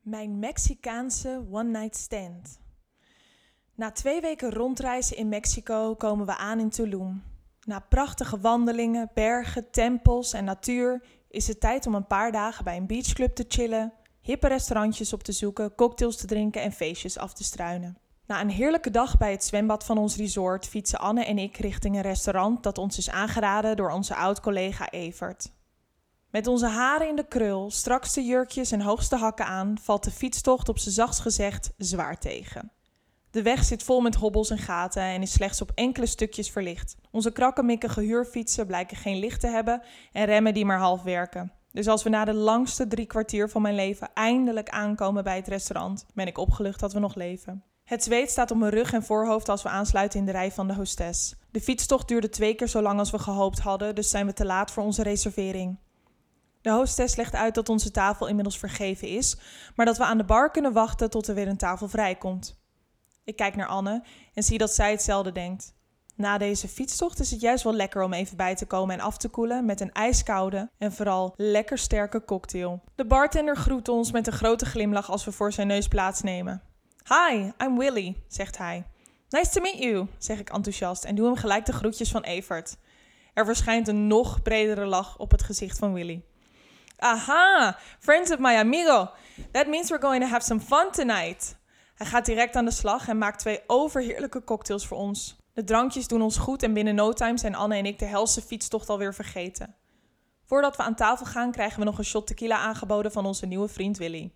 Mijn Mexicaanse one-night stand. Na twee weken rondreizen in Mexico komen we aan in Tulum. Na prachtige wandelingen, bergen, tempels en natuur is het tijd om een paar dagen bij een beachclub te chillen, hippe restaurantjes op te zoeken, cocktails te drinken en feestjes af te struinen. Na een heerlijke dag bij het zwembad van ons resort fietsen Anne en ik richting een restaurant dat ons is aangeraden door onze oud-collega Evert. Met onze haren in de krul, strakste jurkjes en hoogste hakken aan, valt de fietstocht op z'n zachtst gezegd zwaar tegen. De weg zit vol met hobbels en gaten en is slechts op enkele stukjes verlicht. Onze krakkemikkige huurfietsen blijken geen licht te hebben en remmen die maar half werken. Dus als we na de langste drie kwartier van mijn leven eindelijk aankomen bij het restaurant, ben ik opgelucht dat we nog leven. Het zweet staat op mijn rug en voorhoofd als we aansluiten in de rij van de hostess. De fietstocht duurde twee keer zo lang als we gehoopt hadden, dus zijn we te laat voor onze reservering. De hostess legt uit dat onze tafel inmiddels vergeven is, maar dat we aan de bar kunnen wachten tot er weer een tafel vrijkomt. Ik kijk naar Anne en zie dat zij hetzelfde denkt. Na deze fietstocht is het juist wel lekker om even bij te komen en af te koelen met een ijskoude en vooral lekker sterke cocktail. De bartender groet ons met een grote glimlach als we voor zijn neus plaatsnemen. Hi, I'm Willy, zegt hij. Nice to meet you, zeg ik enthousiast en doe hem gelijk de groetjes van Evert. Er verschijnt een nog bredere lach op het gezicht van Willy. Aha, friends of my amigo. That means we're going to have some fun tonight. Hij gaat direct aan de slag en maakt twee overheerlijke cocktails voor ons. De drankjes doen ons goed en binnen no time zijn Anne en ik de helse fietstocht alweer vergeten. Voordat we aan tafel gaan krijgen we nog een shot tequila aangeboden van onze nieuwe vriend Willy.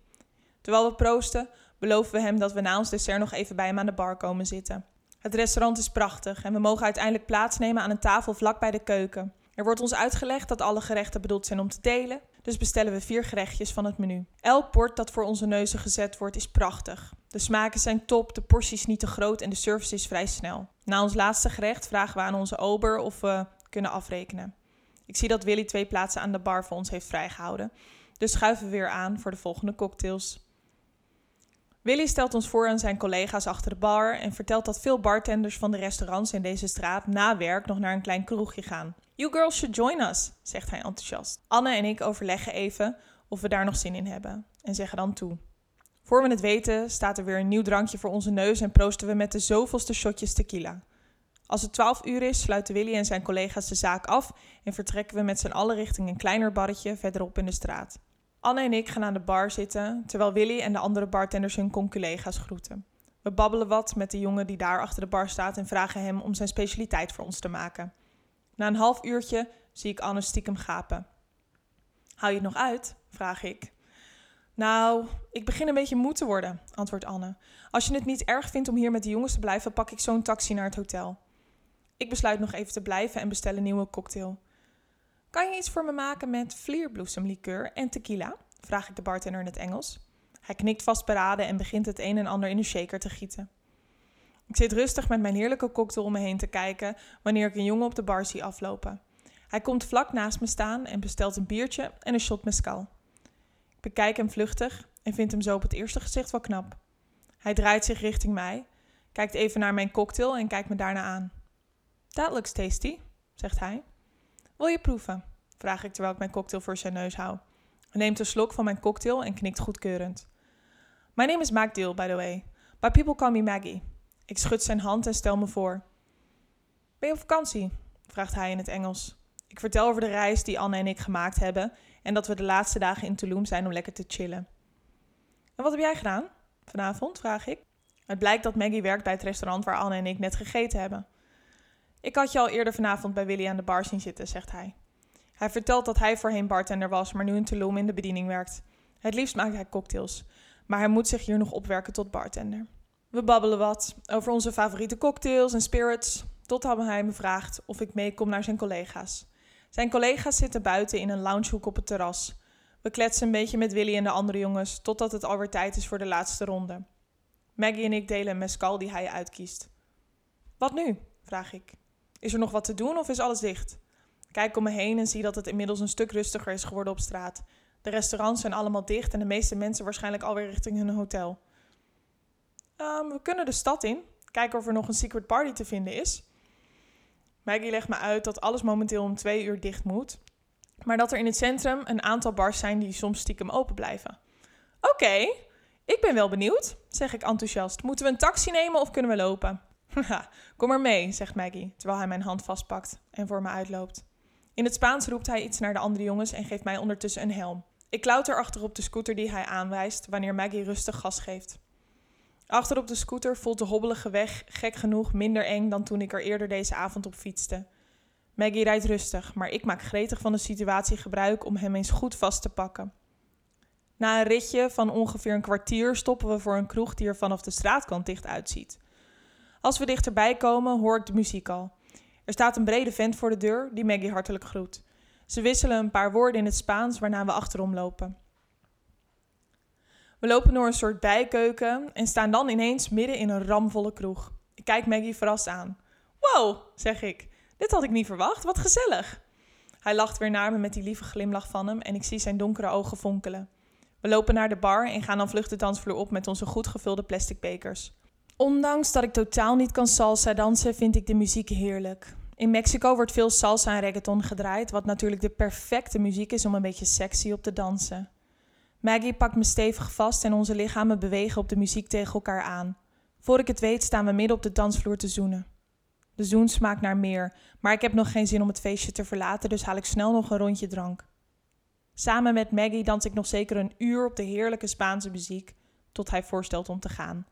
Terwijl we proosten, beloven we hem dat we na ons dessert nog even bij hem aan de bar komen zitten. Het restaurant is prachtig en we mogen uiteindelijk plaatsnemen aan een tafel vlak bij de keuken. Er wordt ons uitgelegd dat alle gerechten bedoeld zijn om te delen, dus bestellen we vier gerechtjes van het menu. Elk bord dat voor onze neuzen gezet wordt is prachtig. De smaken zijn top, de porties niet te groot en de service is vrij snel. Na ons laatste gerecht vragen we aan onze ober of we kunnen afrekenen. Ik zie dat Willy twee plaatsen aan de bar voor ons heeft vrijgehouden, dus schuiven we weer aan voor de volgende cocktails. Willy stelt ons voor aan zijn collega's achter de bar en vertelt dat veel bartenders van de restaurants in deze straat na werk nog naar een klein kroegje gaan. You girls should join us, zegt hij enthousiast. Anne en ik overleggen even of we daar nog zin in hebben en zeggen dan toe. Voor we het weten staat er weer een nieuw drankje voor onze neus en proosten we met de zoveelste shotjes tequila. Als het 12 uur is, sluiten Willy en zijn collega's de zaak af en vertrekken we met z'n allen richting een kleiner barretje verderop in de straat. Anne en ik gaan aan de bar zitten, terwijl Willy en de andere bartenders hun conculega's groeten. We babbelen wat met de jongen die daar achter de bar staat en vragen hem om zijn specialiteit voor ons te maken. Na een half uurtje zie ik Anne stiekem gapen. Hou je het nog uit? vraag ik. Nou, ik begin een beetje moe te worden, antwoordt Anne. Als je het niet erg vindt om hier met de jongens te blijven, pak ik zo'n taxi naar het hotel. Ik besluit nog even te blijven en bestel een nieuwe cocktail. Kan je iets voor me maken met vlierbloesemlikeur en tequila? vraag ik de bartender in het Engels. Hij knikt vastberaden en begint het een en ander in een shaker te gieten. Ik zit rustig met mijn heerlijke cocktail om me heen te kijken wanneer ik een jongen op de bar zie aflopen. Hij komt vlak naast me staan en bestelt een biertje en een shot mezcal. Ik bekijk hem vluchtig en vind hem zo op het eerste gezicht wel knap. Hij draait zich richting mij, kijkt even naar mijn cocktail en kijkt me daarna aan. That looks tasty, zegt hij. Wil je proeven? vraag ik terwijl ik mijn cocktail voor zijn neus hou. Hij neemt een slok van mijn cocktail en knikt goedkeurend. My name is Magdil, by the way. But people call me Maggie. Ik schud zijn hand en stel me voor. Ben je op vakantie? vraagt hij in het Engels. Ik vertel over de reis die Anne en ik gemaakt hebben en dat we de laatste dagen in Tulum zijn om lekker te chillen. En wat heb jij gedaan? Vanavond, vraag ik. Het blijkt dat Maggie werkt bij het restaurant waar Anne en ik net gegeten hebben. Ik had je al eerder vanavond bij Willy aan de bar zien zitten, zegt hij. Hij vertelt dat hij voorheen bartender was, maar nu in Tulum in de bediening werkt. Het liefst maakt hij cocktails, maar hij moet zich hier nog opwerken tot bartender. We babbelen wat over onze favoriete cocktails en spirits, totdat hij me vraagt of ik meekom naar zijn collega's. Zijn collega's zitten buiten in een loungehoek op het terras. We kletsen een beetje met Willy en de andere jongens, totdat het alweer tijd is voor de laatste ronde. Maggie en ik delen een mescal die hij uitkiest. Wat nu? vraag ik. Is er nog wat te doen of is alles dicht? Kijk om me heen en zie dat het inmiddels een stuk rustiger is geworden op straat. De restaurants zijn allemaal dicht en de meeste mensen waarschijnlijk alweer richting hun hotel. Um, we kunnen de stad in, kijken of er nog een secret party te vinden is. Maggie legt me uit dat alles momenteel om twee uur dicht moet, maar dat er in het centrum een aantal bars zijn die soms stiekem open blijven. Oké, Ik ben wel benieuwd, zeg ik enthousiast. Moeten we een taxi nemen of kunnen we lopen? Kom maar mee, zegt Maggie, terwijl hij mijn hand vastpakt en voor me uitloopt. In het Spaans roept hij iets naar de andere jongens en geeft mij ondertussen een helm. Ik klauter achter op de scooter die hij aanwijst wanneer Maggie rustig gas geeft. Achter op de scooter voelt de hobbelige weg gek genoeg minder eng dan toen ik er eerder deze avond op fietste. Maggie rijdt rustig, maar ik maak gretig van de situatie gebruik om hem eens goed vast te pakken. Na een ritje van ongeveer een kwartier stoppen we voor een kroeg die er vanaf de straatkant dicht uitziet. Als we dichterbij komen, hoor ik de muziek al. Er staat een brede vent voor de deur die Maggie hartelijk groet. Ze wisselen een paar woorden in het Spaans, waarna we achterom lopen. We lopen door een soort bijkeuken en staan dan ineens midden in een ramvolle kroeg. Ik kijk Maggie verrast aan. Wow, zeg ik. Dit had ik niet verwacht. Wat gezellig. Hij lacht weer naar me met die lieve glimlach van hem en ik zie zijn donkere ogen fonkelen. We lopen naar de bar en gaan dan vlug de dansvloer op met onze goed gevulde plastic bekers. Ondanks dat ik totaal niet kan salsa dansen, vind ik de muziek heerlijk. In Mexico wordt veel salsa en reggaeton gedraaid, wat natuurlijk de perfecte muziek is om een beetje sexy op te dansen. Maggie pakt me stevig vast en onze lichamen bewegen op de muziek tegen elkaar aan. Voor ik het weet staan we midden op de dansvloer te zoenen. De zoen smaakt naar meer, maar ik heb nog geen zin om het feestje te verlaten, dus haal ik snel nog een rondje drank. Samen met Maggie dans ik nog zeker een uur op de heerlijke Spaanse muziek, tot hij voorstelt om te gaan.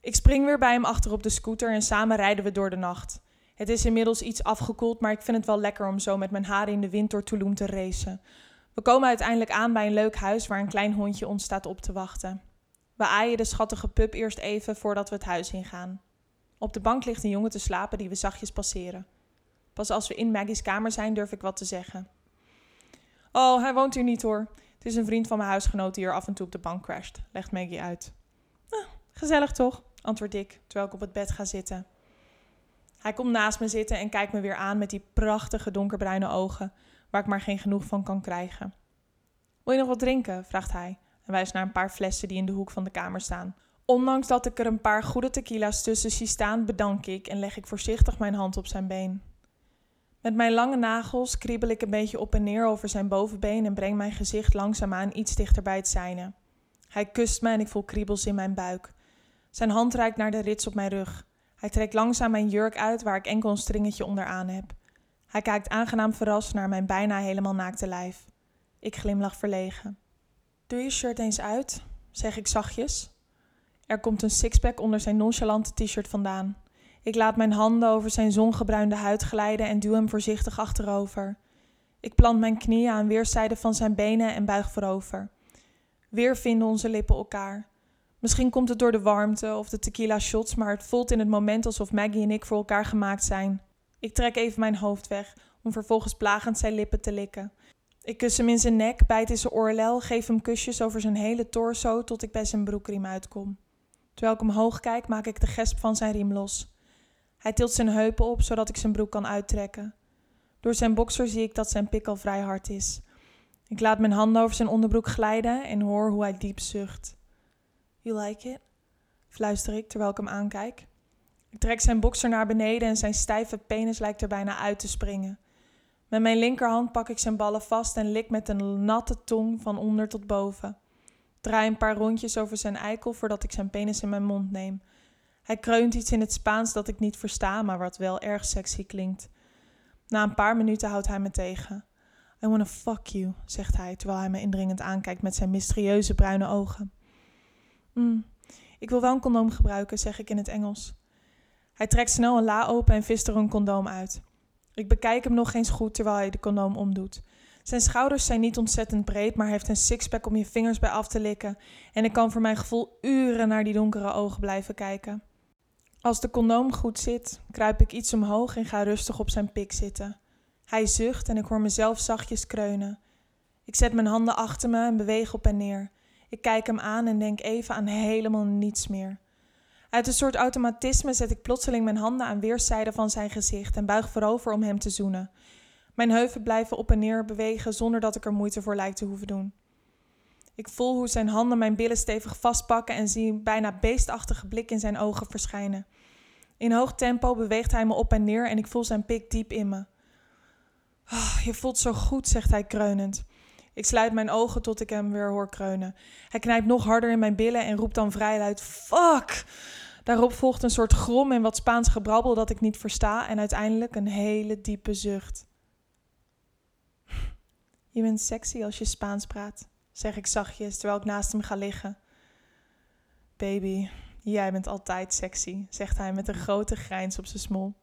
Ik spring weer bij hem achter op de scooter en samen rijden we door de nacht. Het is inmiddels iets afgekoeld, maar ik vind het wel lekker om zo met mijn haren in de wind door Tulum te racen. We komen uiteindelijk aan bij een leuk huis waar een klein hondje ons staat op te wachten. We aaien de schattige pup eerst even voordat we het huis ingaan. Op de bank ligt een jongen te slapen die we zachtjes passeren. Pas als we in Maggie's kamer zijn, durf ik wat te zeggen. Oh, hij woont hier niet hoor. Het is een vriend van mijn huisgenoot die hier af en toe op de bank crasht, legt Maggie uit. Ah, gezellig toch? antwoord ik, terwijl ik op het bed ga zitten. Hij komt naast me zitten en kijkt me weer aan met die prachtige donkerbruine ogen, waar ik maar geen genoeg van kan krijgen. Wil je nog wat drinken? vraagt hij en wijst naar een paar flessen die in de hoek van de kamer staan. Ondanks dat ik er een paar goede tequila's tussen zie staan, bedank ik en leg ik voorzichtig mijn hand op zijn been. Met mijn lange nagels kriebel ik een beetje op en neer over zijn bovenbeen en breng mijn gezicht langzaamaan iets dichter bij het zijne. Hij kust me en ik voel kriebels in mijn buik. Zijn hand reikt naar de rits op mijn rug. Hij trekt langzaam mijn jurk uit waar ik enkel een stringetje onderaan heb. Hij kijkt aangenaam verrast naar mijn bijna helemaal naakte lijf. Ik glimlach verlegen. Doe je shirt eens uit, zeg ik zachtjes. Er komt een sixpack onder zijn nonchalante t-shirt vandaan. Ik laat mijn handen over zijn zongebruinde huid glijden en duw hem voorzichtig achterover. Ik plant mijn knieën aan weerszijden van zijn benen en buig voorover. Weer vinden onze lippen elkaar. Misschien komt het door de warmte of de tequila shots, maar het voelt in het moment alsof Maggie en ik voor elkaar gemaakt zijn. Ik trek even mijn hoofd weg, om vervolgens plagend zijn lippen te likken. Ik kus hem in zijn nek, bijt in zijn oorlel, geef hem kusjes over zijn hele torso tot ik bij zijn broekriem uitkom. Terwijl ik omhoog kijk, maak ik de gesp van zijn riem los. Hij tilt zijn heupen op, zodat ik zijn broek kan uittrekken. Door zijn bokser zie ik dat zijn pik al vrij hard is. Ik laat mijn handen over zijn onderbroek glijden en hoor hoe hij diep zucht. You like it? fluister ik terwijl ik hem aankijk. Trek zijn bokser naar beneden en zijn stijve penis lijkt er bijna uit te springen. Met mijn linkerhand pak ik zijn ballen vast en lik met een natte tong van onder tot boven. Draai een paar rondjes over zijn eikel voordat ik zijn penis in mijn mond neem. Hij kreunt iets in het Spaans dat ik niet versta, maar wat wel erg sexy klinkt. Na een paar minuten houdt hij me tegen. I wanna fuck you, zegt hij terwijl hij me indringend aankijkt met zijn mysterieuze bruine ogen. Mm, ik wil wel een condoom gebruiken, zeg ik in het Engels. Hij trekt snel een la open en vist er een condoom uit. Ik bekijk hem nog eens goed terwijl hij de condoom omdoet. Zijn schouders zijn niet ontzettend breed, maar hij heeft een sixpack om je vingers bij af te likken. En ik kan voor mijn gevoel uren naar die donkere ogen blijven kijken. Als de condoom goed zit, kruip ik iets omhoog en ga rustig op zijn pik zitten. Hij zucht en ik hoor mezelf zachtjes kreunen. Ik zet mijn handen achter me en beweeg op en neer. Ik kijk hem aan en denk even aan helemaal niets meer. Uit een soort automatisme zet ik plotseling mijn handen aan weerszijden van zijn gezicht en buig voorover om hem te zoenen. Mijn heupen blijven op en neer bewegen zonder dat ik er moeite voor lijkt te hoeven doen. Ik voel hoe zijn handen mijn billen stevig vastpakken en zie een bijna beestachtige blik in zijn ogen verschijnen. In hoog tempo beweegt hij me op en neer en ik voel zijn pik diep in me. Oh, je voelt zo goed, zegt hij kreunend. Ik sluit mijn ogen tot ik hem weer hoor kreunen. Hij knijpt nog harder in mijn billen en roept dan vrij luid: Fuck! Daarop volgt een soort grom en wat Spaans gebrabbel dat ik niet versta en uiteindelijk een hele diepe zucht. Je bent sexy als je Spaans praat, zeg ik zachtjes terwijl ik naast hem ga liggen. Baby, jij bent altijd sexy, zegt hij met een grote grijns op zijn smol.